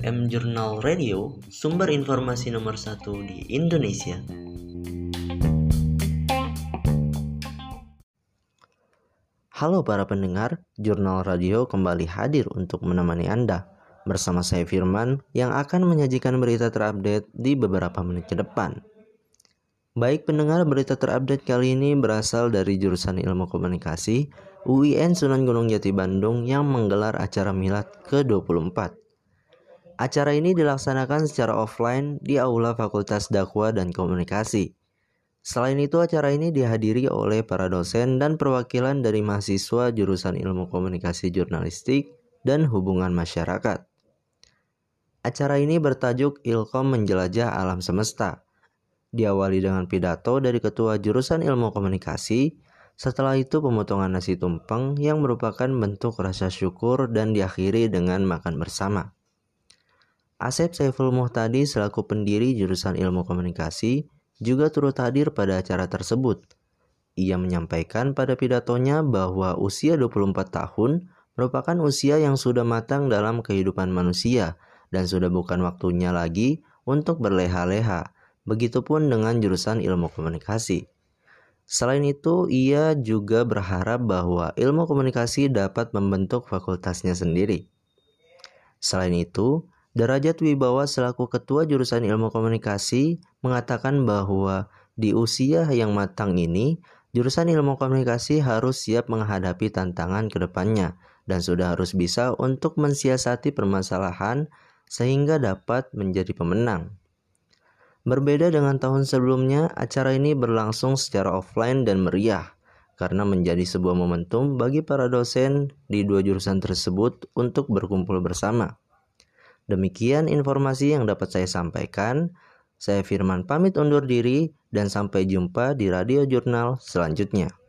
FM Jurnal Radio, sumber informasi nomor satu di Indonesia. Halo para pendengar, Jurnal Radio kembali hadir untuk menemani Anda. Bersama saya Firman yang akan menyajikan berita terupdate di beberapa menit ke depan. Baik pendengar, berita terupdate kali ini berasal dari jurusan Ilmu Komunikasi UIN Sunan Gunung Jati Bandung yang menggelar acara milad ke-24. Acara ini dilaksanakan secara offline di Aula Fakultas Dakwah dan Komunikasi. Selain itu, acara ini dihadiri oleh para dosen dan perwakilan dari mahasiswa jurusan Ilmu Komunikasi Jurnalistik dan Hubungan Masyarakat. Acara ini bertajuk Ilkom Menjelajah Alam Semesta diawali dengan pidato dari Ketua Jurusan Ilmu Komunikasi, setelah itu pemotongan nasi tumpeng yang merupakan bentuk rasa syukur dan diakhiri dengan makan bersama. Asep Saiful Muhtadi selaku pendiri jurusan ilmu komunikasi juga turut hadir pada acara tersebut. Ia menyampaikan pada pidatonya bahwa usia 24 tahun merupakan usia yang sudah matang dalam kehidupan manusia dan sudah bukan waktunya lagi untuk berleha-leha Begitupun dengan jurusan ilmu komunikasi. Selain itu, ia juga berharap bahwa ilmu komunikasi dapat membentuk fakultasnya sendiri. Selain itu, Derajat Wibawa selaku ketua jurusan ilmu komunikasi mengatakan bahwa di usia yang matang ini, jurusan ilmu komunikasi harus siap menghadapi tantangan ke depannya dan sudah harus bisa untuk mensiasati permasalahan sehingga dapat menjadi pemenang. Berbeda dengan tahun sebelumnya, acara ini berlangsung secara offline dan meriah karena menjadi sebuah momentum bagi para dosen di dua jurusan tersebut untuk berkumpul bersama. Demikian informasi yang dapat saya sampaikan. Saya Firman pamit undur diri dan sampai jumpa di radio jurnal selanjutnya.